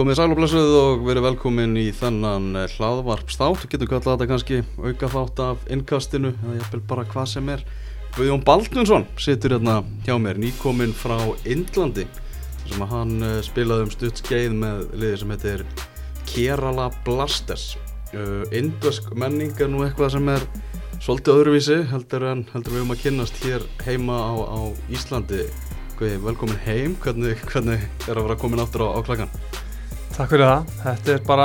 Komið sæl og blessuð og verið velkomin í þennan eh, hlaðvarpstátt Við getum kallað þetta kannski auka þátt af innkastinu eða jafnvel bara hvað sem er. Guðjón Baldvinsson situr hérna hjá mér, nýkominn frá Indlandi sem að hann eh, spilaði um stutt skeið með liði sem heitir Kerala Blasters. Uh, Indösk menning er nú eitthvað sem er svolítið öðruvísi heldur en heldur við um að kynnast hér heima á, á Íslandi. Guði, velkomin heim, hvernig, hvernig er að vera komin áttur á, á klakkan? Takk fyrir það, þetta er bara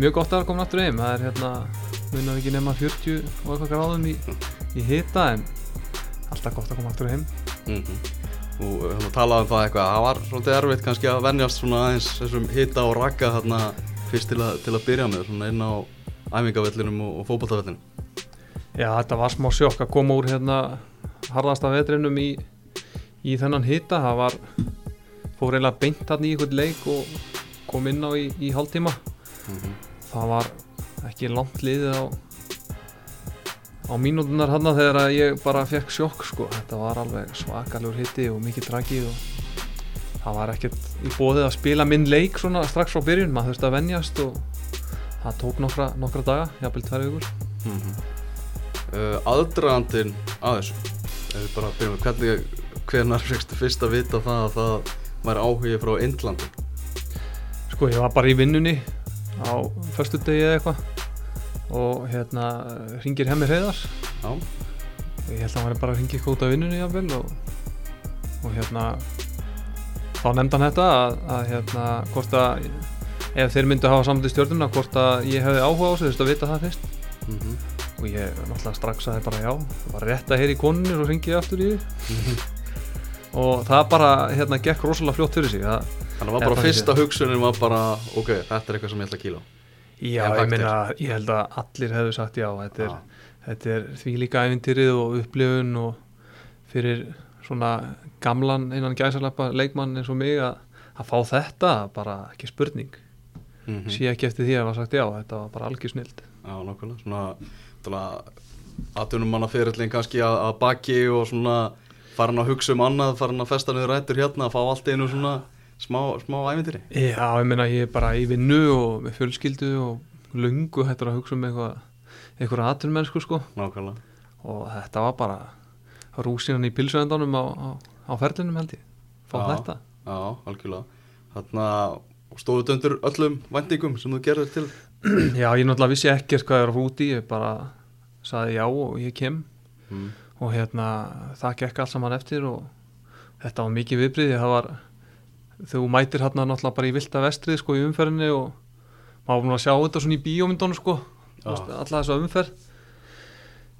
mjög gott að komin aftur heim. Það er hérna, munar ekki nema 40 og eitthvað gráðum í, í hita en alltaf gott að koma aftur heim. Mm -hmm. og við höfum að tala um það eitthvað. Það var svolítið erfitt kannski að venjast svona aðeins þessum hita og rakka þarna fyrst til að, til að byrja með svona inn á æfingavellinum og, og fókbaltavellinum Já, þetta var smá sjokk að koma úr hérna harðasta vetrinum í, í þennan hita. Það var, fór eiginlega beint hann í einhvern leik og kom inn á í, í hálftíma. Mm -hmm. það var ekki langt liðið á á mínútunar hann þegar að ég bara fekk sjokk sko, þetta var alveg svakalegur hitti og mikið dragi og það var ekkert í bóðið að spila minn leik svona strax frá byrjun, maður þurfti að venjast og það tók nokkra, nokkra daga jafnvel tvær vikur. Mm -hmm. uh, Aðdragandin að þessu. Ef við bara byrjum hvernig hvernar fyrst að vita það að það væri áhugið frá Indlandi. Sko ég var bara í vinnunni á förstu degi eða eitthvað og hérna ringir hemmi hreðar Já, og ég held að hann var bara að ringi eitthvað út af vinnunni jafnvel og, og hérna þá nefndi hann þetta að, að hérna hvort að ef þeir myndu að hafa saman til stjórnuna hvort að ég hefði áhuga á þessu, þú veist að vita það fyrst. Mm -hmm. og ég náttúrulega strax að það bara já. Það var rétt að heyra í konunni og ringi aftur í því og það bara hérna gekk rosalega fljótt fyrir sig það, Þannig var bara fyrsta hugsunin var bara ok, þetta er eitthvað sem ég ætla að kíla já, ég meina ég held að allir hefðu sagt já þetta er, Já. þetta er því líka æfintýrið og upplifun og fyrir svona gamlan innan gæsalappa leikmann eins og mig að, að fá þetta bara ekki spurning. Mm -hmm. sé ekki eftir því að það var sagt já þetta var bara algjör snild. Já, nokkulega, svona aðtunum manna fyrirlin kannski að, að baki og svona farin að hugsa um annað, farin að festa niður rættur hérna að fá allt einu svona smá, smá ævindiri já, ég meina ég er bara í vinnu og með fjölskyldu og lungu hættur að hugsa um eitthvað eitthvað aðtunmennsku sko. Nákvæmlega. Og þetta var bara rúsinan í pilsuendanum á, á, á ferlinum held ég. Fá Já. þetta. Já, algjörlega. Þarna stóðu döndur öllum vendingum sem þú gerður til. Já, ég náttúrulega vissi ekkert hvað ég var að í ég bara saði já og ég kem. Mm. Og hérna það gekk allt saman eftir og þetta var mikið viðbriði það var þú mætir hérna náttúrulega bara í vilda vestrið sko í umferðinni og maður var búin að sjá þetta svona í bíómyndunum sko alla þessu umferð.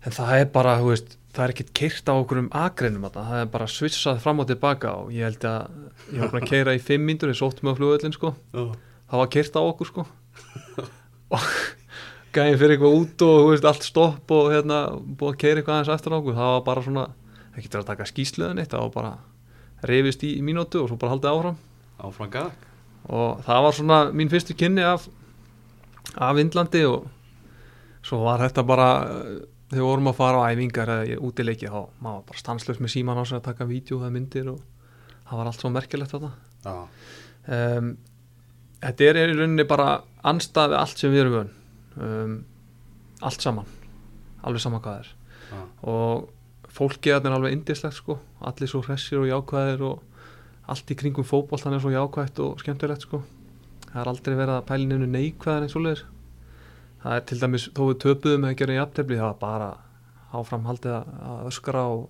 En það er bara, þú veist það er ekkert keirt á okkur um agreinum það er bara svitsað fram og tilbaka og ég held að ég var búin að keira í fimm myndur ég sótt með á flugöllin sko. Já, það var keirt á okkur sko. Og gæðin fyrir eitthvað út og veist, allt stopp og hérna búið að keira eitthvað aðeins eftir á okkur. Það var bara svona, ekki til að taka skýsluðin eitt það var bara reyfist í, mínútu og svo bara haldið áfram. Áfram gag. Og það var svona mín fyrstu kynni af af Indlandi og svo var þetta bara þegar við vorum að fara á æfingar eða í útileiki þá maður var bara stanslös með síman á sig að taka vídeo eða myndir og það var allt svo merkilegt þetta Já, um, þetta er í rauninni bara anstað við allt sem við erum vön um, allt saman alveg saman hvað er. Já, og fólkið er alveg indislegt sko. Allir svo hressir og jákvæðir og allt í kringum fótboll hann er svo jákvætt og skemmtilegt sko. Það er aldrei verið að pæli nefnu neikvæðar eins og leir það er til dæmis þó við töpuðum að gera jafntefli það var bara áframhaldið að- öskra og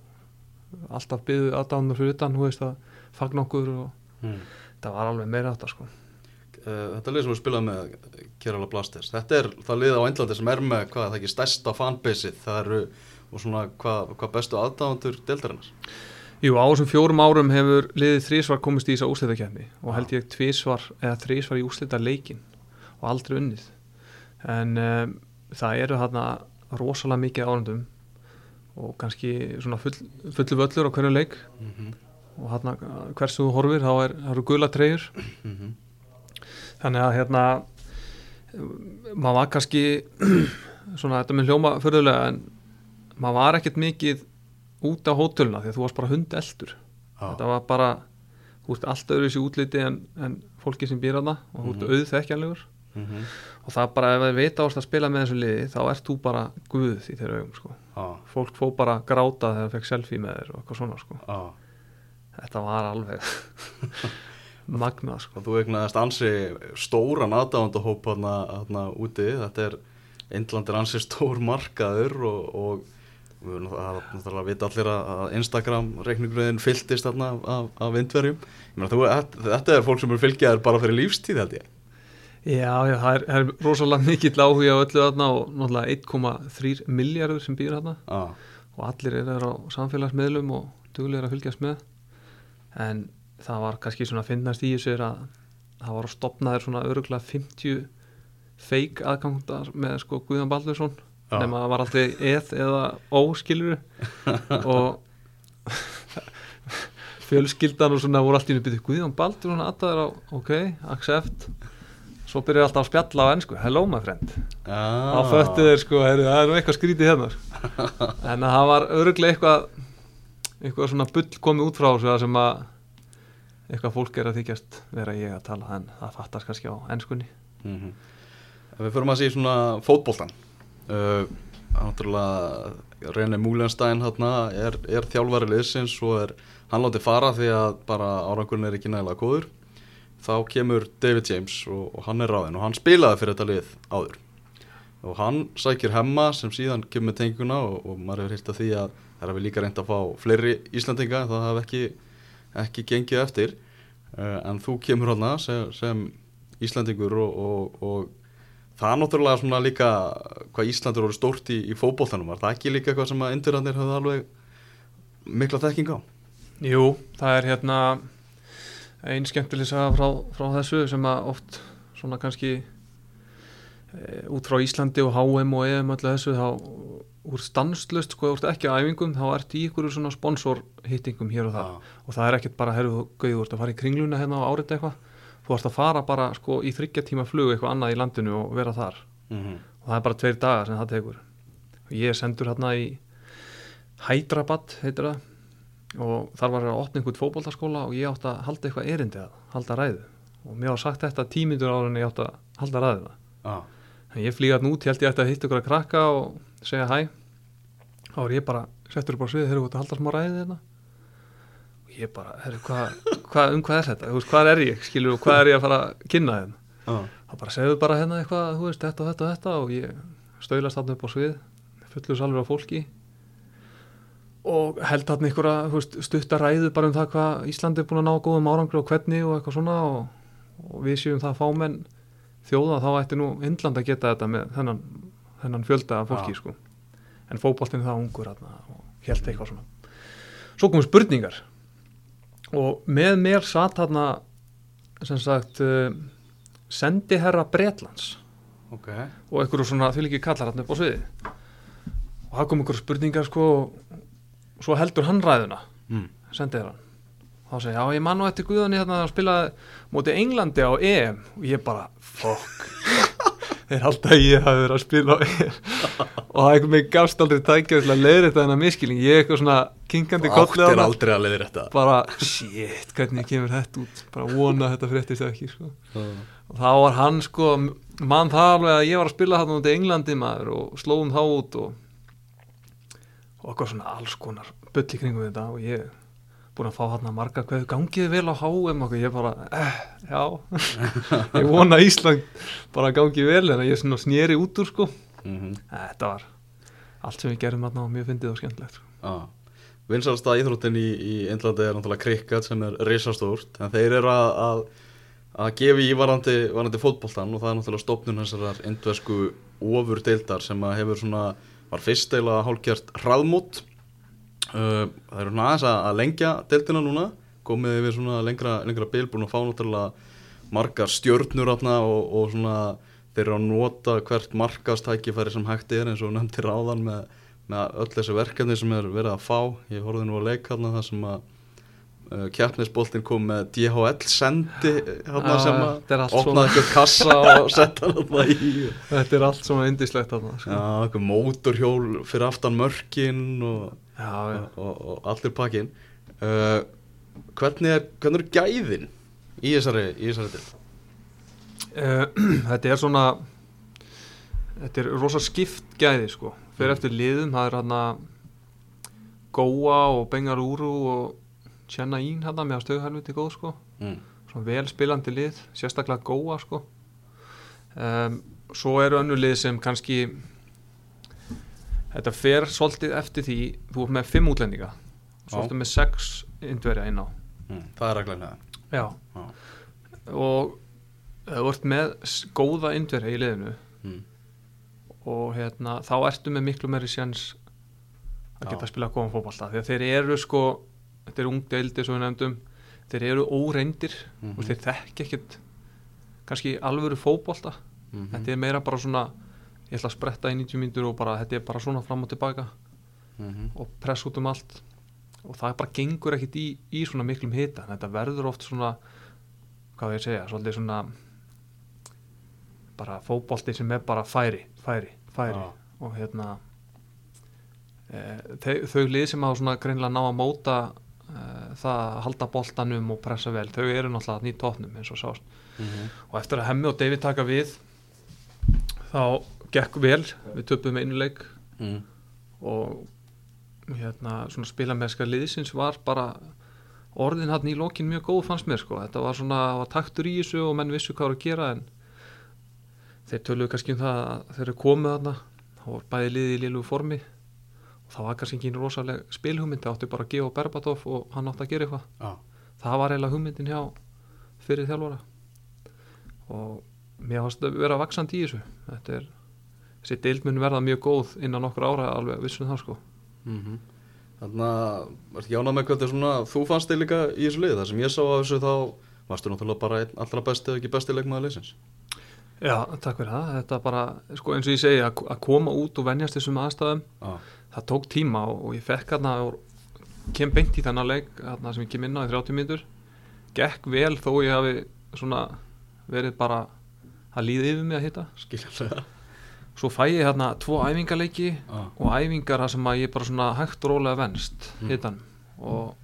alltaf byggðu aðdánur fyrir utan þú veist að fagna okkur og mm. það var alveg meira þetta sko þetta lið sem við spilaðum með Kerala Blasters, þetta er það lið á Indlandi sem er með hvað, það ekki stærsta fanbaseið, það eru og svona hvað, hvað bestu aðdáðandur deildarinnar Jú, á þessum fjórum árum hefur liðið þrísvar komist í þessa úrslitakefni og Já. held ég tvísvar eða þrísvar í úrslita leikin og aldrei unnið en um, það eru þarna rosalega mikið árundum og kannski svona full, fullu völlur á hverju leik mm -hmm. og þarna hversu þú horfir þá er, eru gula treyjur Mm -hmm. Þannig að hérna maður var kannski svona þetta með hljóma förðulega en maður var ekkert mikið út á hóteluna því að þú varst bara hundeldur þetta var bara þú ert allt öðru þessi útliti en, en fólki sem býr hana og þú ert Mhm. auðþekkjanlegur mm -hmm. og það bara ef þið vita ást að spila með þessu liði þá ert þú bara guð í þeirra augum sko. ah, fólk fó bara gráta þegar það fekk selfie með þér og eitthvað svona sko. ah. þetta var alveg magnað sko. þú eignaðist ansi stóran aðdáðandahóp hérna, hérna úti. Þetta er Indland er ansi stór markaður og, og við erum náttúrulega að vita allir að Instagram reikningurinn fylltist þarna af, vindverjum. Ég meina, þú, þetta, er fólk sem er fylgjaður bara fyrir lífstíð held ég. Já, já, það er, er rosalega mikill áhuga á öllu þarna og náttúrulega 1,3 miljardur sem býr þarna. Ah, og allir eru á samfélagsmiðlum og duglegir að fylgjast með. En það var kannski svona að finnast í þessu er að það var að stopna þér svona öruglega 50 feik aðgangdar með sko Guðjón Baldursson nema það var aldrei eð eða óskiluru og fjölskyldan og svona voru allt í nýbyrðu Guðjón Baldursson aðtaður á ok, accept. Svo byrjar alltaf að spjalla á ennsku hello my friend. Ah, þá föttu þeir sko, heyrðu, það er nú eitthvað skrítið sko. en það var öruglega eitthvað eitthvað svona bull komið út frá sem að eitthvað fólk er að þykjast vera ég að tala en það fattast kannski á ennskunni mm Við förum að sé svona fótboltan uh, Náttúrulega René Múlenstein er, er þjálfari liðsins og er hann látið fara því að bara árangurinn er ekki nægilega góður. Þá kemur David James og, og hann er ráðinn og hann spilaði fyrir þetta lið áður. Og hann sækir hemma sem síðan kemur tenguna og, og maður hefur hýrt að því að það er að við líka reynd að fá fleiri Íslandinga en það hafði ekki, ekki gengið eftir uh, en þú kemur hana sem, sem Íslandingur og, og, og það er náttúrulega svona líka hvað Íslandur voru stórt í, í fótboltanum. Var það ekki líka eitthvað sem að indurarnir höfðu alveg mikla þekking á? Jú, það er hérna einn skemmtileg saga frá, frá þessu sem að oft svona kannski út frá Íslandi og HM og EM öllu þessu þá úr stanslust sko, ert ekki á æfingum þá ert í ykkur svona sponsorhittingum hér og það og það er ekkert bara, herru, gauð, þú ert að fara í kringluna hérna á árið eitthvað. Þú ert að fara bara sko í þryggja tíma flug eitthvað annað í landinu og vera þar. Mm -hmm. og það er bara tveir dagar sem það tekur. Og ég sendur hérna í Hydrabat heitir það. Og þar var að opna einhvern fótboltaskóla og ég átti að halda eitthvað erindi að halda ræðu. Og mér var sagt þetta tímyndur áður en ég átti að halda ræðu. Ah. Ég flýði að nút, ég held ég ætti að hitta ykkur að krakka og segja hæ. Þá er ég bara, settur upp á svið, þeir eru út að halda smá ræði þetta og ég bara, herru, hvað hva, um hvað er þetta, þú veist, hvað er ég skilur og hvað er ég að fara að kynna hérna? Ah. þá bara segðu bara hérna eitthvað, þú veist, þetta og þetta og þetta og ég stöylast þarna upp á svið fullur salver af fólki. Og held þarna einhverja þú veist, stutta ræðu bara um það hvað Íslandi er búin að ná góðum árangri og hvernig og eitthvað svona og, og við séum það fámenn þjóða þá ætti nú Indland að geta þetta með þennan, þennan fjölda af fólki Já. sko. en fótboltinn er það ungur þarna og held eitthvað svona svo komum spurningar og með mér satt þarna sem sagt uh, sendi herra Bretlands ok og einhverju svona því líki kallar hann upp á sviði og það kom einhverju spurningar sko og svo heldur hann ræðuna mm. sendið hann þá segi ég, já ég man nú eftir Guðani hérna að spila móti Englandi á EM. Og ég bara, fuck. Þeir halda að ég hafi verið að spila á EM. Og það einhvern veginn gafst aldrei tækjað til að leiðri þetta þennan miskilning ég eitthvað svona kinkandi kollið á áttir hana aldrei að leiðir þetta bara, shit, hvernig kemur þetta út? Bara vona að þetta fréttist ekki sko. Og þá var hann sko mann það alveg að ég var að spila þarna út í Englandi maður og slóðum þá út og og eitthvað svona alls konar bull í kringum þetta. Og ég búin að fá þarna marga hvað gangið vel á HM og ég bara, eh, já ég vona Ísland bara gangið vel en ég snýri út úr sko mm -hmm. þetta var allt sem við gerum þarna og mjög fyndið og skemmtilegt sko. ah. vinsalsta íþróttin í, í Indlandi er náttúrulega krikkat sem er risastórt en þeir eru að, að að gefa í varandi, varandi fótboltan og það er náttúrulega stopnun þessarar indvesku ofur deildar sem að hefur svona var fyrst eila hálfgjart hraðmót það eru svona aðeins að, lengja deildina núna komið við svona lengra, lengra bil búin að fá náttúrulega margar stjörnur atna, og, og svona þeir eru að nota hvert markastækifæri sem hægt er eins og nefndir áðan með, með öll þessi verkefni sem er verið að fá ég horfði nú að leika þarna það sem að uh, kjarnisboltin kom með DHL sendi Já, sem að opnaði eitthvað kassa og setta þarna í þetta er allt svona indislegt þarna sko. Já, eitthvað mótorhjól fyrir aftan mörkin og, já, já. og, og, og allir pakkin uh, hvernig er, hvernig er gæðin í þessari, í þessari til? Uh, þetta er svona þetta er rosa skipt gæði sko fyrir Mm. eftir liðum, það er hann að Góa og Bengarúru og Tjenna Ín hann með að stöðuhelviti góð sko Mm. svona vel spilandi lið, sérstaklega Góa sko um, svo eru önnu lið sem kannski þetta fer svolítið eftir því þú ert með fimm útlendinga svolítið með sex indverja inn á Mm. það er það Já. Já. og þú ert með góða indverja í liðinu mm. og hérna, þá ertu með miklu meiri sjans að geta Já. að spila góðan fótballta því að þeir eru sko þetta er ung deildi svo við nefndum þeir eru óreindir Mhm. og þeir þekki ekkert kannski alvöru fótballta Mhm. þetta er meira bara svona ég ætla að spretta í 90 mínútur og bara þetta er bara svona fram og tilbaka Mhm. og press út um allt og það bara gengur ekkert í, í svona miklum hita þetta verður oft svona hvað ég segja, svolítið svona bara fótbolti sem er bara færi, færi, færi Já. og hérna e, þau, þau lið sem hafa svona greinlega ná að móta e, það að halda boltanum og pressa vel, þau eru náttúrulega nýtt tóknum eins og sást Mhm. og eftir að Hemmi og David taka við þá gekk vel við töpum einu leik. Mm. og hérna svona spilamerska liðsins var bara orðin hann í lokin mjög góð fannst mér sko, þetta var svona var taktur í þessu og menn vissu hvað var að gera en þeir töluðu kannski um það að þeir eru komið þarna. Þá var bæði liðið í liðlugu formi. Og það var kannski ekki rosaleg spilhugmynd það átti bara að gefa Berbatov og hann átti að gera eitthvað. Já. það var eiginlega hugmyndin hjá fyrir þjálfara. Og mér fannst að vera vaksandi í þessu. Þetta er þessi deild mun verða mjög góð innan nokkur ára alveg vissum það sko Mhm. Þannig að, ertu ekki ánað með hvað þetta er svona, þú fannst þig líka í þessu liði, það sem ég sá af þessu þá varstu náttúrulega bara einn allra besti eða ekki besti leikmaður liðsins. Já, takk fyrir það, þetta bara sko eins og ég segi að, að koma út og venjast þessum aðstæðum, Já. það tók tíma og, og ég fekk hérna kem beint í þennan leik hérna sem ég kem inn á í 30 mínútur gekk vel þó ég hafi svona verið bara að líða yfir mig að hitta Skiljanlega. Svo fæ ég hérna tvo æfingarleiki Já. og æfingar þar sem að ég bara svona hægt og rólega venst Mm. hittan og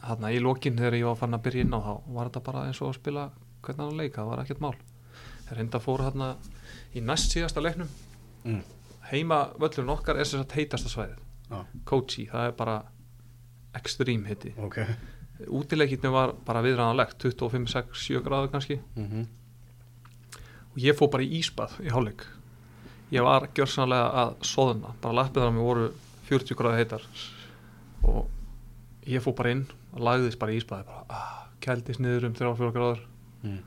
þarna í lokin þegar ég var farin að byrja inn á þá var þetta bara eins og að spila hvernig hann leika, það var ekkert mál þeir reynda fóru hérna í næst síðasta leiknum Mm. heima völlurinn okkar er sagt heitasta svæðið Já. Kochi, það er bara extreme hitti Ok. útileikirni var bara viðræðanlegt 25, 6, 7 gráður kannski Mm og ég fó bara í ísbað í hálfleik ég var gjörsanlega að soðna bara lappiðar á mig voru 40 gráði heitar og ég fó bara inn og lagðist bara í ísbaði bara ah, kældist niður um 3-4 gráður Mm.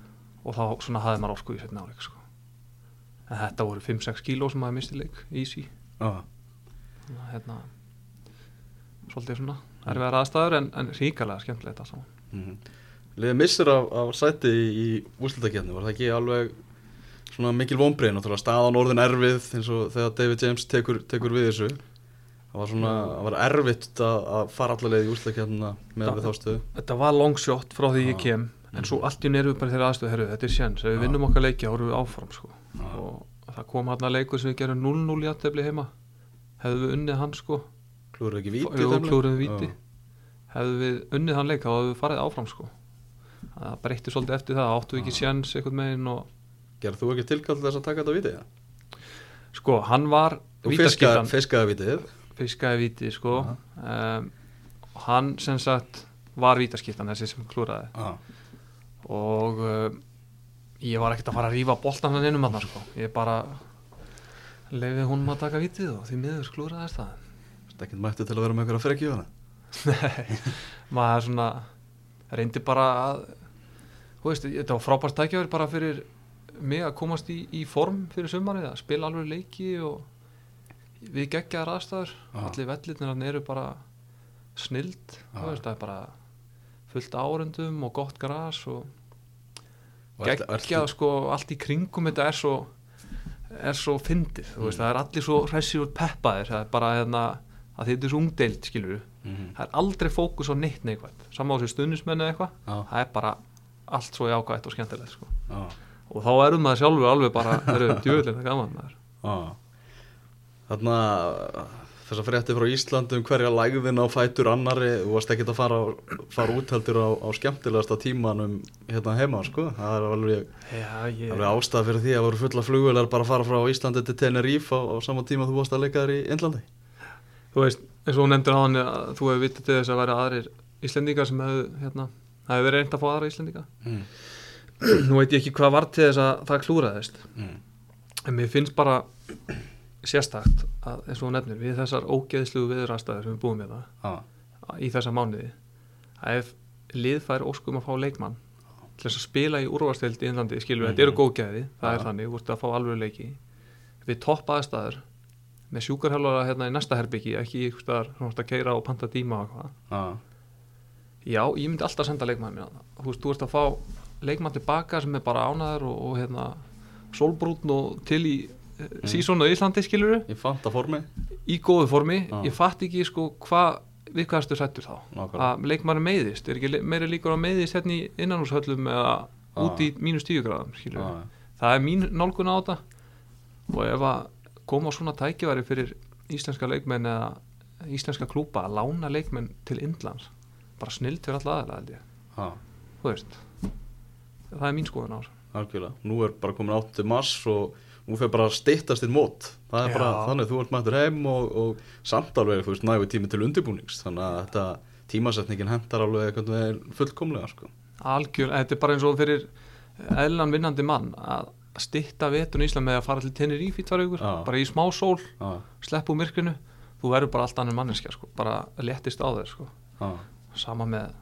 og þá svona hafði maður orku í setna áleik sko. en þetta voru 5-6 kíló sem maður misti leik easy Já. Þannig að, hérna, svolítið svona erfiðar aðstæður en, en ríkalega skemmtilegt allt saman Mm Liðið missir af, af sæti í, í úrslutakefni, var það ekki alveg svona mikil vonbreið, náttúrulega staðan orðin erfið eins og þegar David James tekur, tekur við þessu. Það var svona, það var erfitt að, að fara allavega í úrslutakefnina með Já. við þá stöðu. Þetta var long shot frá því ég kem en svo Mhm. allt í nervu bara þeirra aðstöðu herru, þetta er sjens, ef við vinnum okkar leiki þá erum við áfram sko. Og það kom hann að leikur sem við gerum 0-0 í aðtefli heima hefðu við unnið hann sko Klúður ekki víti? Leik? klúðruðum víti. Hefðu við unnið hann leik þá hefðu við farið áfram sko það breytti svolítið eftir það, áttu við ekki Já. sjens einhvern megin og Gerð þú ekki tilkall til þess að taka þetta vítið? Ja? sko, hann var vítaskiptan fiskaði vítið. fiskaði víti sko um, hann sem sagt var vítaskiptan þessi sem klúraði Já. og um, ég var ekkert að fara að rífa boltan hann innum hann sko. ég bara leiði hún að taka vitið og því miður sklúraðist það Það er ekkert mættu til að vera með einhverja frekki hana. Nei, maður svona reyndi bara að þú veist, þetta var frábært tækjaður bara fyrir mig að komast í, í form fyrir sumarið, að spila alveg leiki og við geggjaðar aðstæður Já. allir vellirnir eru bara snild, þú veist, það er bara fullt árendum og gott gras og Og geggjað sko, allt í kringum þetta er svo er svo fyndið, Mm. það er allir svo hressir og peppaðir, það er bara hérna, að þetta er svo ungdeild, skilur Mhm. það er aldrei fókus á neitt á sér stundismenni eða eitthvað Já. það er bara allt svo jákvægt og skemmtilegt sko. Og þá erum maður sjálfur alveg bara, djöðlega gaman maður Já. Þarna þessar frétti frá Íslandi um hverja lægðin á fætur annari þú varst ekki að fara, fara út heldur á, á skemmtilegasta tímanum hérna heima sko, það er alveg, ég, alveg ástæða fyrir því að voru fulla flugvelar bara að fara frá Íslandi til Tenerife á, á sama tíma þú varst að leika þér í Indlandi þú veist, eins og hún nefndir á hann að þú hefur vitið til þess að vera aðrir Íslendingar sem hefur, hérna, hefur verið reynd að fá aðra Íslendinga mm. nú veit ég ekki hvað var til þess að það klúraðist Mm. en mér finnst bara sérstakt að eins og nefnir við þessar ógeðslugu viðrastæður sem við búum við það Ah, í þessa mánuði að ef lið fær óskum að fá leikmann til þess að spila í úrvarstild í Índlandi, skilur, þetta eru Mhm. góðgæði það Ja. er þannig, þú ert að fá alveg leiki við topp aðstæður með sjúkarhjálfara hérna í næsta herbyggi ekki þú ert að keira og panta tíma og hvað, ah, já, ég myndi alltaf senda leikmann þú veist, þú ert að fá leikmann tilbaka sem er bara ánaður og, og hérna, sólbrútn og til í mm. sísónu í Íslandi, skilur Ég fant að formi. Í góðu formi, Ja. ég fatt ekki sko hvað, við hvað erstu sættur þá? Nákvæmlega. að leikmaður meiðist, er ekki meiri líkur að meiðist hérna í innanhúshöllum eða Ah. út í mínus tíu gráðum skilur ah, það er mín nálgun á þetta. Og ef að koma svona tækifæri fyrir íslenska leikmenn eða íslenska klúpa að lána leikmenn til Indlands bara snilt fyrir alla aðeins ah, þú veist það er mín skoðun á þessu. Algjörlega, nú er bara komin 8. mars og nú fyrir bara að styttast þinn mót. Það er Já. bara þannig, þú ert mættur heim og, og samt alveg, þú veist, nægu tími til undirbúnings. Þannig að þetta tímasetningin hendar alveg fullkomlega sko. algjör, þetta er bara eins og fyrir eðlan vinnandi mann að stitta vetun í Ísland með að fara til Tenerife í tvær ykkur, bara í smá sól slepp úr myrkrinu, þú verður bara allt annir manneskja sko, bara léttist á þér sko. sama með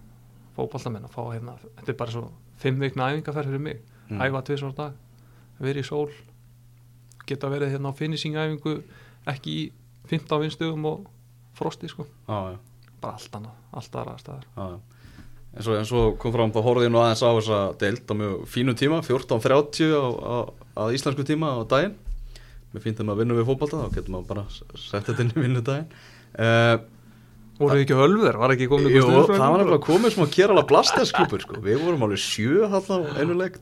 fótballtamenn að fá hérna, þetta er bara svo fimm vikna æfingaferð fyrir mig, Mm. æfa tvisvar á dag. Verið í sól. Geta verið hérna á finishing æfingu ekki í 15 vinstugum og frosti sko, ah, bara allt annað allt aðra staðar. Ah, eins, og, eins og kom fram, þá horfði ég nú aðeins á þessa deild á mjög fínu tíma 14.30 á, á, á íslensku tíma á daginn. Finnst þeim að vinna við fótbolta þá getur maður bara sett þetta inn í vinnu daginn uh, voru þið ekki hölver, var ekki komin Jú, það var nefnilega komið smá Kerala Blasters-klúpur sko. Við vorum alveg sjö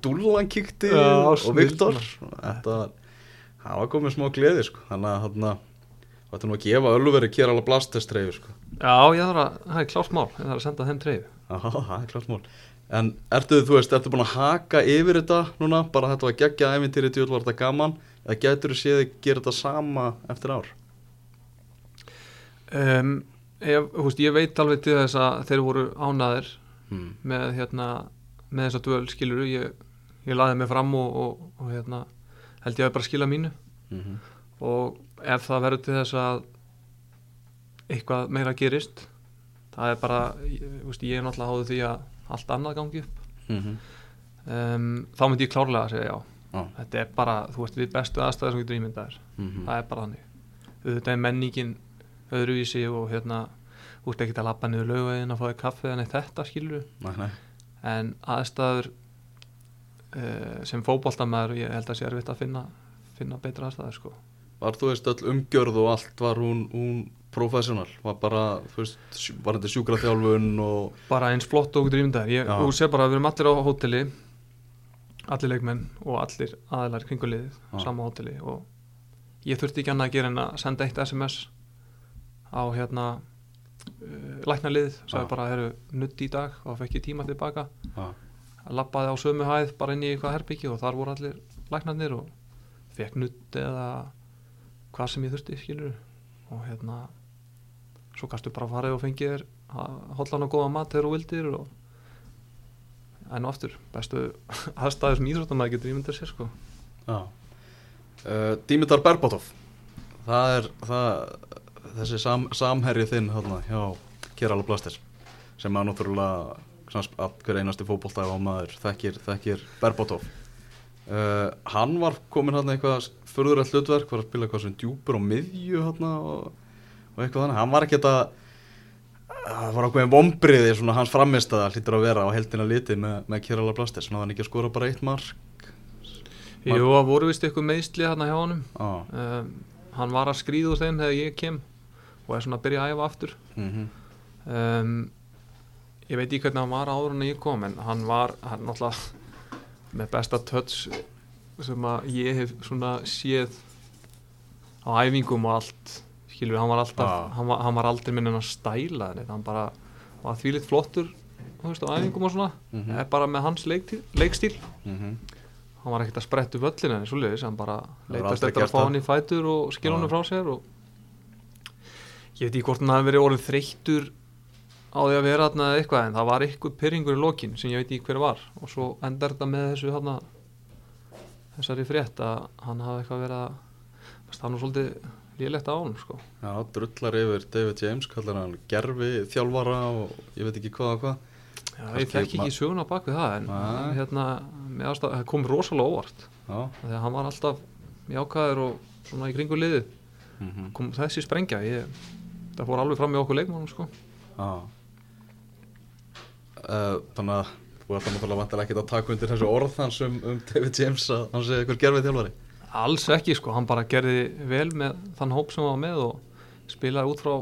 Dúllan kíkti Já, og Viktor. Þetta það var komið smá gleði sko. Þannig að þarna Þetta nú að gefa Ölveri Kerala Blasters treyfi sko. já, ég þarf að, það er klárt mál. Ég þarf að senda þeim treyfi Já, það er klart mál. En ertu, þú veist, ertu búin að haka yfir þetta núna, bara þetta var geggja æfintýri djúl var þetta gaman, eða getur þú séð að gera þetta sama eftir ár? um, ég, húst, ég veit alveg til þess að þeir voru ánaðir Hmm. með, hérna, með þessa dvöl skiluru ég, ég laði mig fram og, og, og hérna, held ég að bara skila mínu Mm -hmm. og ef það verður til þess að eitthvað meira gerist það er bara ég, veist, ég er náttúrulega háðu því að allt annað gangi upp Mm um, þá myndi ég klárlega að segja já Já. þetta er bara, þú veist, við bestu aðstæðar sem getur ímyndaðir, Mhm. það er bara þannig auðvitað er menningin öðruvísi og hérna, ert ekkert að labba niður laugveginn að fá þér kaffi en þetta skilur en aðstæður uh, sem fótboltamæður ég held að sé erfitt að finna, finna betra aðstæður sko Var þú veist öll umgjörð og allt var hún, hún professional? Var bara, veist, var þetta sjúkraþjálfun og... bara eins flott og Já. þú sé bara að við erum allir á hóteli allir leikmenn og allir aðilar kringuliðið, Já. sama hóteli og ég þurfti ekki annað að gera en að senda eitt SMS á hérna uh, læknarlið, sagði Já. bara að eru nutt í dag og fekk ég tíma tilbaka lappaði á sömu hæð bara inn í eitthvað herbyggi og þar voru allir læknarnir og fekk nutt eða hvað sem ég þurfti skilur og hérna svo kannstu bara farið og fengið þér hollan og góða mat þegar þú vildir og enn og aftur bestu aðstæður sem íþróttamæði getur ímyndað sér sko já. Uh, Dimitar Berbatov, það er það, þessi sam, samherri þinn hérna hjá Kerala Blasters sem að náttúrulega hver einasti fótboltæf á maður þekkir, þekkir Berbatov. Uh, hann var komin hérna eitthvað fyrðurall hlutverk, var að spila eitthvað sem djúpur og miðju hérna og, og eitthvað þannig. Hann var ekki þetta það var ákveðin vombriði svona hans framist að hlýtur að vera á heldina litið með, með Kerala Blasters, hann var ekki að skora bara eitt mark. Jú, það voru vist eitthvað meðsli hérna hjá honum Já, um, hann var að skríða úr þeim þegar ég kem og er svona að byrja að æfa aftur mhm, um, ég veit ekki hvernig hann var áður en ég kom en hann var hann náttúrulega með besta touch sem að ég hef svona séð á æfingum og allt skilur, hann var alltaf Ah. hann, var, hann var aldrei minn en að stæla neitt, hann bara var þvílitt flottur þú veist, á æfingum og svona Mhm. er bara með hans leikstíl, leikstíl Mhm. hann var ekkert að spretta upp völlina en svoleiðis, hann bara leitast eftir að fá hann í fætur og skilja hann frá sér og ég veit ekki hvort hann hafi verið orðið þreyttur á því að vera þarna eða eitthvað en það var eitthvað pyrringur í lokin sem ég veit ekki hver var. Og svo endar þetta með þessu þarna þessari frétt að hann hafi eitthvað verið að það er nú svolítið lélegt á hann sko. Já, drullar yfir David James, kallar hann gerfi þjálfara og ég veit ekki hvað og hvað. Já, Kannski ég ma- ekki söguna bak við það en Nei. hérna, það kom rosalega óvart. Já, þegar hann var alltaf jákaður og svona í kringu liðið. Mhm, kom þessi sprengja ég, það fór alveg fram með okkur leikmannum sko. já. Uh, Þannig að þú ert náttúrulega vantilega ekkert að taka undir þessu orð hans um, um David James að hann sé eitthvað gerfi þjálfari alls ekki sko, hann bara gerði vel með þann hóp sem hann var með og spilaði út frá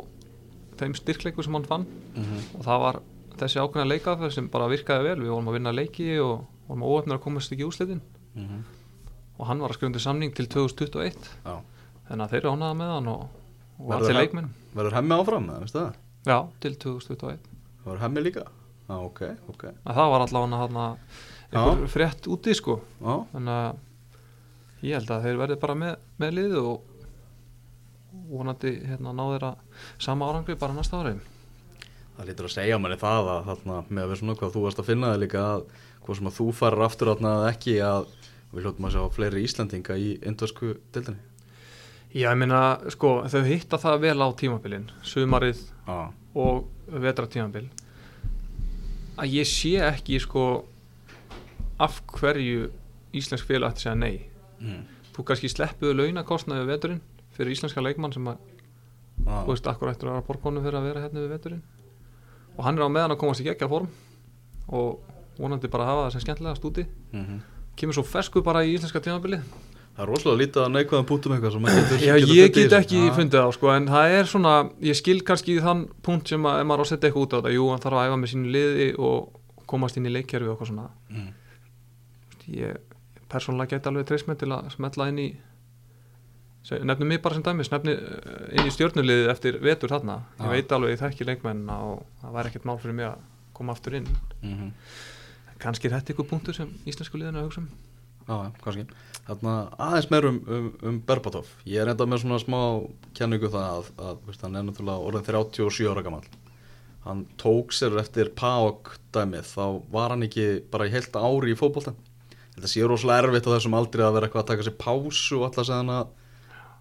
þeim styrkleiku sem hann fann. Mhm, og það var þessi ákveðna leikafæð sem bara virkaði vel. Við vorum að vinna leiki og vorum að óöfnir að komast ekki í úslitin mhm. Og hann var að skrifa undir samning til 2021 Já, þannig að þeir eru ánaða með hann og, og allir leikmenn verður hemmi áfram, eða, veistu það? já, til 2021 Verður hemmi líka? Já, ok, ok. Að það var allavega hann að frétt úti sko. Já, þannig að ég held að þeir verði bara með, með liðu og vonandi hérna ná þeirra sama árangri bara næsta ári það lítur að segja manni það að þarna, með að við svona hvað þú varst að finna það líka að hvað sem að þú farir aftur að ekki að við hljóttum að sjá fleiri Íslandinga í indversku dildinni Já, ég meina, sko, þau hitta það vel á tímabilin, sumarið Já, og vetratímabil að ég sé ekki, sko af hverju íslensk félag ætti að segja nei mm. þú kannski sleppuðu launakostnaði við veturinn fyrir íslenska leikmann sem að, Já. þú veist, akkur ættur að vera borgónu fyrir að vera hérna við veturinn og hann er á meðan að komast í geggja form og vonandi bara hafa það sem skemmtilegast úti Mhm. kemur svo fersku bara í íslenska tímabilið Það er rosalega lítið að neikvæðan pútum eitthvað sem maður getur getur ég fundið í get ekki Já. fundið á sko, en það er svona, ég skil kannski þann punkt sem að maður á að setja eitthvað út á þetta, jú, hann þarf að æfa með sínu liði og komast inn í leikkerfi og eitthvað svona Mm. ég persónulega get alveg treyst með til að smetla inn í nefnum mig bara sem dæmis, nefni eh, inn í stjórnuliðið eftir vetur þarna ég Já. veit alveg, ég þekki leikmenn og það væri ekkert mál fyrir mig að koma aftur inn Mhm. kannski er þetta eitthvað punktur sem íslensku liðinu að hugsa um Já, kannski. Þarna aðeins meir um, um, um Berbatov. Ég er enda með svona smá kenningu það að, að veist, hann er náttúrulega orðin 37 ára gammal Hann tók sér eftir PAOK dæmið þá var hann ekki bara í heilt ári í fótbolta. Þetta sé rosalega erfitt á þessum aldrei að vera eitthvað að taka sér pásu og alltaf segja hann að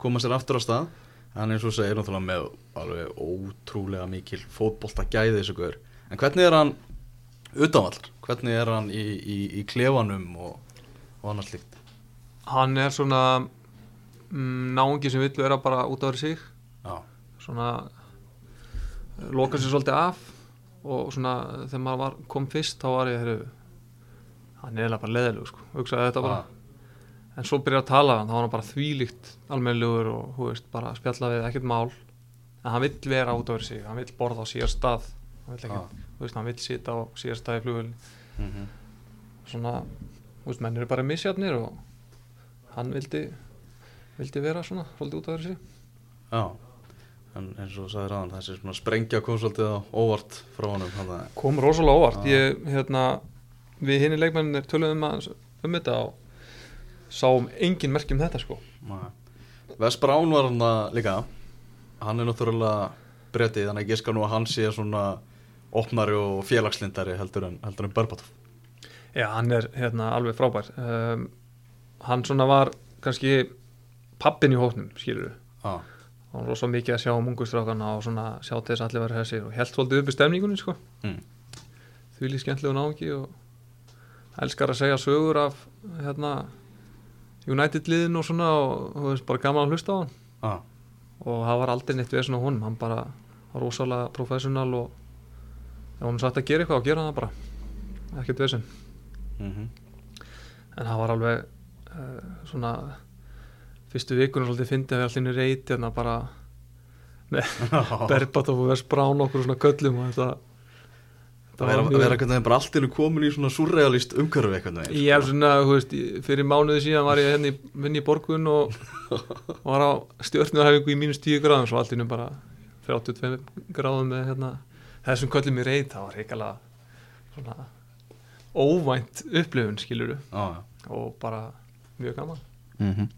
koma sér aftur á stað. Hann eins og segir náttúrulega með alveg ótrúlega mikil fótbolta gæði þessu guður En hvernig er hann utanvallar? Hvernig er hann í, í, í klefanum og, og annars líkt? hann er svona mm, náungi sem vill vera bara út af sig. Já, svona eh, loka sér svolítið af og svona þegar maður var, kom fyrst þá var ég heru, hann er eiginlega bara leðilug sko, hugsaði þetta bara. En svo byrjaði að tala hann, þá var hann bara þvílíkt almennilegur og hú veist, bara spjalla við ekkert mál. En hann vill vera út af sig, hann vill borða á síðar stað. Hann vill ekki, veist, hann vill sita á síðar stað í flugul mm -hmm. svona, veist, menn eru bara misjafnir og hann vildi vildi vera svona, svolítið út af sig Já, en eins og sagði ráðan þessi svona sprengja kom svolítið á óvart frá honum að kom rosalega óvart. Já. ég, hérna, við hinni leikmennir töluðum aðeins um þetta og sáum engin merkjum þetta sko. Vesper Án var hann að líka. Hann er náttúrulega brettið þannig að ég skal nú að hann sé svona opnari og félagslindari heldur en, heldur en Berbatov já, hann er hérna alveg frábær. Um, hann svona var kannski pappin í hóknum, skilur Já, hann var rosa mikið að sjá um ungustrákana og svona sjá til þess að allir verið þessir og held svolítið upp í stemningunni sko. Mm. því lík skemmtilegu náungi og elskar að segja sögur af hérna United liðin og svona og þú veist bara gaman að hlusta á hann. Ah, og það var aldrei neitt vesen á honum hann bara var rosalega professional og ef hann satt að gera eitthvað og gera það bara. Ekkert vesen mm en það var alveg uh, svona fyrstu vikunum svolítið fyndið að við allir reyti hérna bara með Berbatov og Vest Brown okkur svona köllum og þetta Það vera, vera einhvern veginn bara allt innu komin í svona surrealist umhverfi einhvern veginn Ég hef svona, þú veist, fyrir mánuði síðan var ég hérna í vinni í borgun og var á stjórnarhæfingu í mínus 10 gráðum svo allt innum bara 32 gráðum með hérna, þessum köllum í reyð það var reikalega svona óvænt upplifun skiluru Já, og bara mjög gaman. Já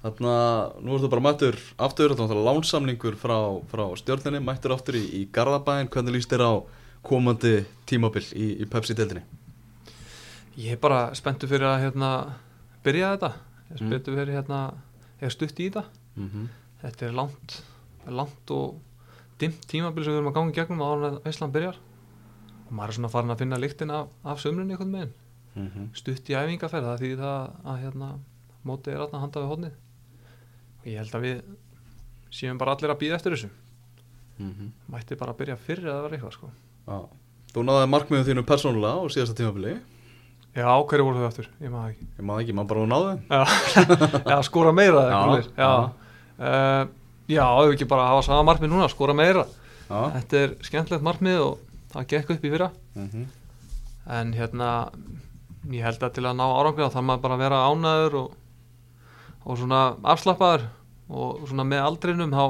Þannig að nú ertu bara mættur aftur, þetta er lánsamningur frá, frá stjórninni, mættur aftur í, í Garðabæin, hvernig líst þér á komandi tímabil í, í Pepsi-deildinni? Ég er bara spenntur fyrir að hérna, byrja þetta. Ég er Mm. spenntur fyrir hérna, ég er stutt í þetta. Mm -hmm. þetta er langt, langt og dimmt tímabil sem við erum að ganga gegnum en að Ísland byrjar og maður er svona farin að finna lyktin af, af sömrunni einhvern veginn. Stutt í æfingaferð það því það að hérna, mótið er alltaf handa við hodnið og ég held að við séum bara allir að býða eftir þessu. Mætti bara að byrja fyrr eða vera eitthvað sko. Já. Þú náði markmiðum þínu persónulega á síðasta tímabili. Já, hverju voru þau aftur? Ég maður ekki. Ég maður ekki, maður bara náði. Þeim Já, skora meira Já. Já, uh, já, ef ekki bara hafa sama markmið núna, skora meira. Já, Þetta er skemmtilegt markmið og það gekk upp í fyrra. Mm en hérna ég held að til að ná árangri þá maður bara að vera ánæður og, og svona afslappaður. Og svona með aldrinum þá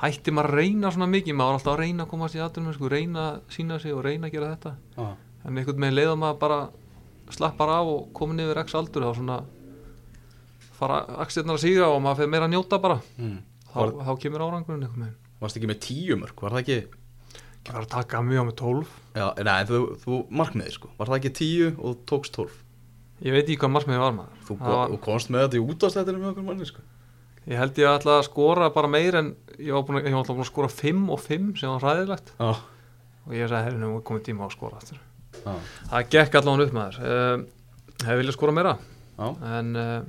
hætti maður að reyna svona mikið. Maður var alltaf að reyna að komast í aðdunum sko, reyna að sína sig og reyna að gera þetta. Já, en einhvern veginn leiða maður bara slappar af og komin yfir x aldur þá svona fara axirnar að síga og maður fyrir meira að njóta bara. Mm. þá, Var, þá kemur árangurinn einhvern veginn. Varst ekki með tíu mörg, var það ekki ekki fara að taka mjög með 12 Já, nei, þú, þú markmiði sko. Var það ekki tíu og þú tókst tólf? Ég veit ekki hvað markmiði var maður. Þú, var- komst með þetta í útastættinu með okkur manni sko. Ég held ég ætla að skora bara meir en ég var, búin, að- ég var búin að skora 5 og 5 sem var hræðilegt. Já, og ég sagði, herri, nú er komið tíma á að skora aftur. já, Það gekk allan upp með þér. Uh, hefði viljað skora meira. Já. En uh,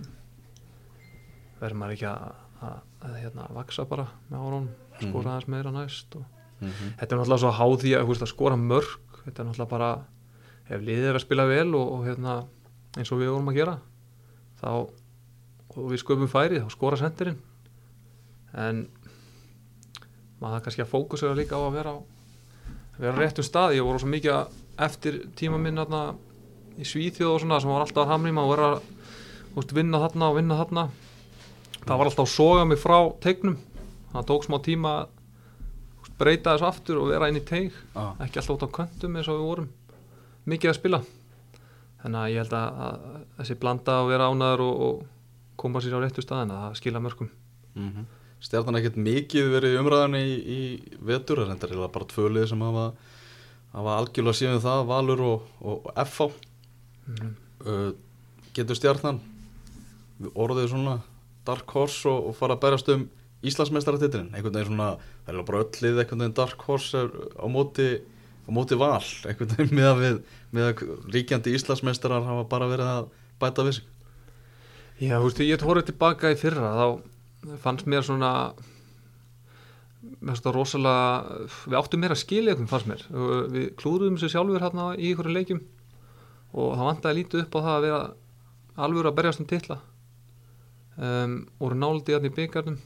verður maður ekki að, að, að hérna, vaksa bara með árun, skora aðeins meira næst og mm -hmm. þetta er náttúrulega svo háð því að, að skora mörg þetta er náttúrulega bara ef liðið er að spila vel og, og hérna, eins og við vorum að gera þá og við sköpum færi þá skora sendirinn. En maður kannski að fókusera líka á að vera á vera á réttum stað. Ég voru svo mikið að eftir tíma minn hérna, í Svíþjóð og svona sem var alltaf að hamrýma og vera að vinna þarna og vinna þarna. Það var alltaf að soga mig frá tegnum það tók smá tíma að breyta þessu aftur og vera inn í teig. Já, ekki alltaf út á köntum eins og við vorum. Mikið að spila. Þannig að ég held að, að þessi blanda að vera ánæður og, og koma sér á réttu staðina það skila mörgum mm Stjarnan ekkert mikið verið í umræðinni í, í vetur Það er reyndar eiginlega bara tvölið sem hafa, hafa algjörlega síðan það Valur og, og, FH mm. uh, Getur stjarnan orðið svona dark horse og, og fara að berast um Íslandsmeistaratitlin einhvern veginn svona, það er bara öll lið einhvern veginn dark horse á móti á móti val, einhvern veginn með að við með að ríkjandi Íslandsmeistarar hafa bara verið að bæta við sig. Já, þú veist, ég tóra tilbaka í fyrra þá fannst mér svona mér það rosalega við áttum meira að skilja einhvern fannst mér. Við klúruðum sér sjálfur hérna í einhverju leikjum og það vantaði lítið upp á það að vera alveg að berjast um titla. Um, voru náldi hérna í byggarnum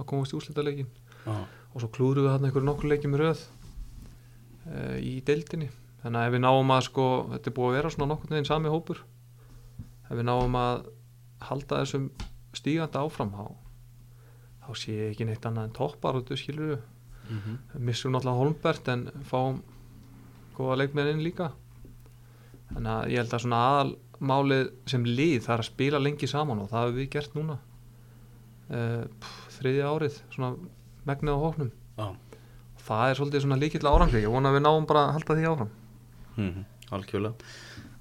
að komast í úslita leikin Já, og svo klúruðum við hérna einhverju nokkur leikjum í röð uh, í deildinni. Þannig að ef við náum að sko þetta er búið að vera svona nokkur neginn sami hópur ef við náum að halda þessum stígandi áfram þá, þá sé ég ekki neitt annað en toppar og þetta skilur við mm -hmm. missum náttúrulega Holmbert en fáum góða leikmenn inn líka. Þannig að ég held að svona aðalmálið sem lið það er að spila lengi saman og það hefur við gert núna. Uh, þriðja árið svona megnið á hóknum og það er svolítið svona líkill árangri. Ég vona að við náum bara að halda því áfram. Mm algjörlega.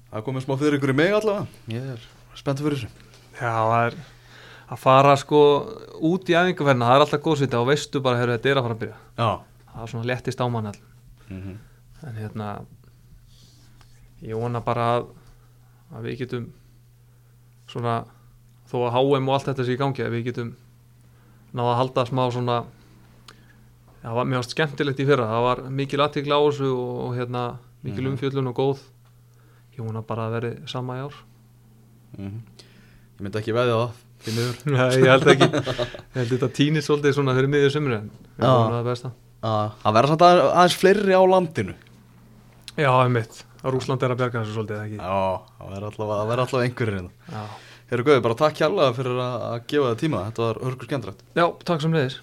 Það komið smá fyrir ykkur í mig allavega. Ég er spennt fyrir þessu. Já, það er að fara sko út í æfingarferðina, það er alltaf góðsvita og veistu bara, heyrðu, þetta er að fara að byrja. Já. Það er svona lettist á mann all mm -hmm. en hérna ég vona bara að, að við getum svona þó að HM og allt þetta sé í gangi að við getum náða að halda smá svona það var mjög skemmtilegt í fyrra það var mikil aðtíkla á þessu og, hérna mikil Mhm. umfjöllun og góð. Ég vona bara að veri sama í ár. Mhm. Ég myndi ekki það því miður. Nei, ég held ekki. Ég held þetta tínir svolítið svona fyrir Já. vonum það það verða samt að- aðeins fleiri á landinu. Já, einmitt, Rúsland er að bjarga þessu svolítið, það verður alltaf, það einhverjir Heyrðu Guði, bara takk hjálpa fyrir að, gefa það tíma. Þetta var hörkur skemmtilegt. Já takk sem leiðis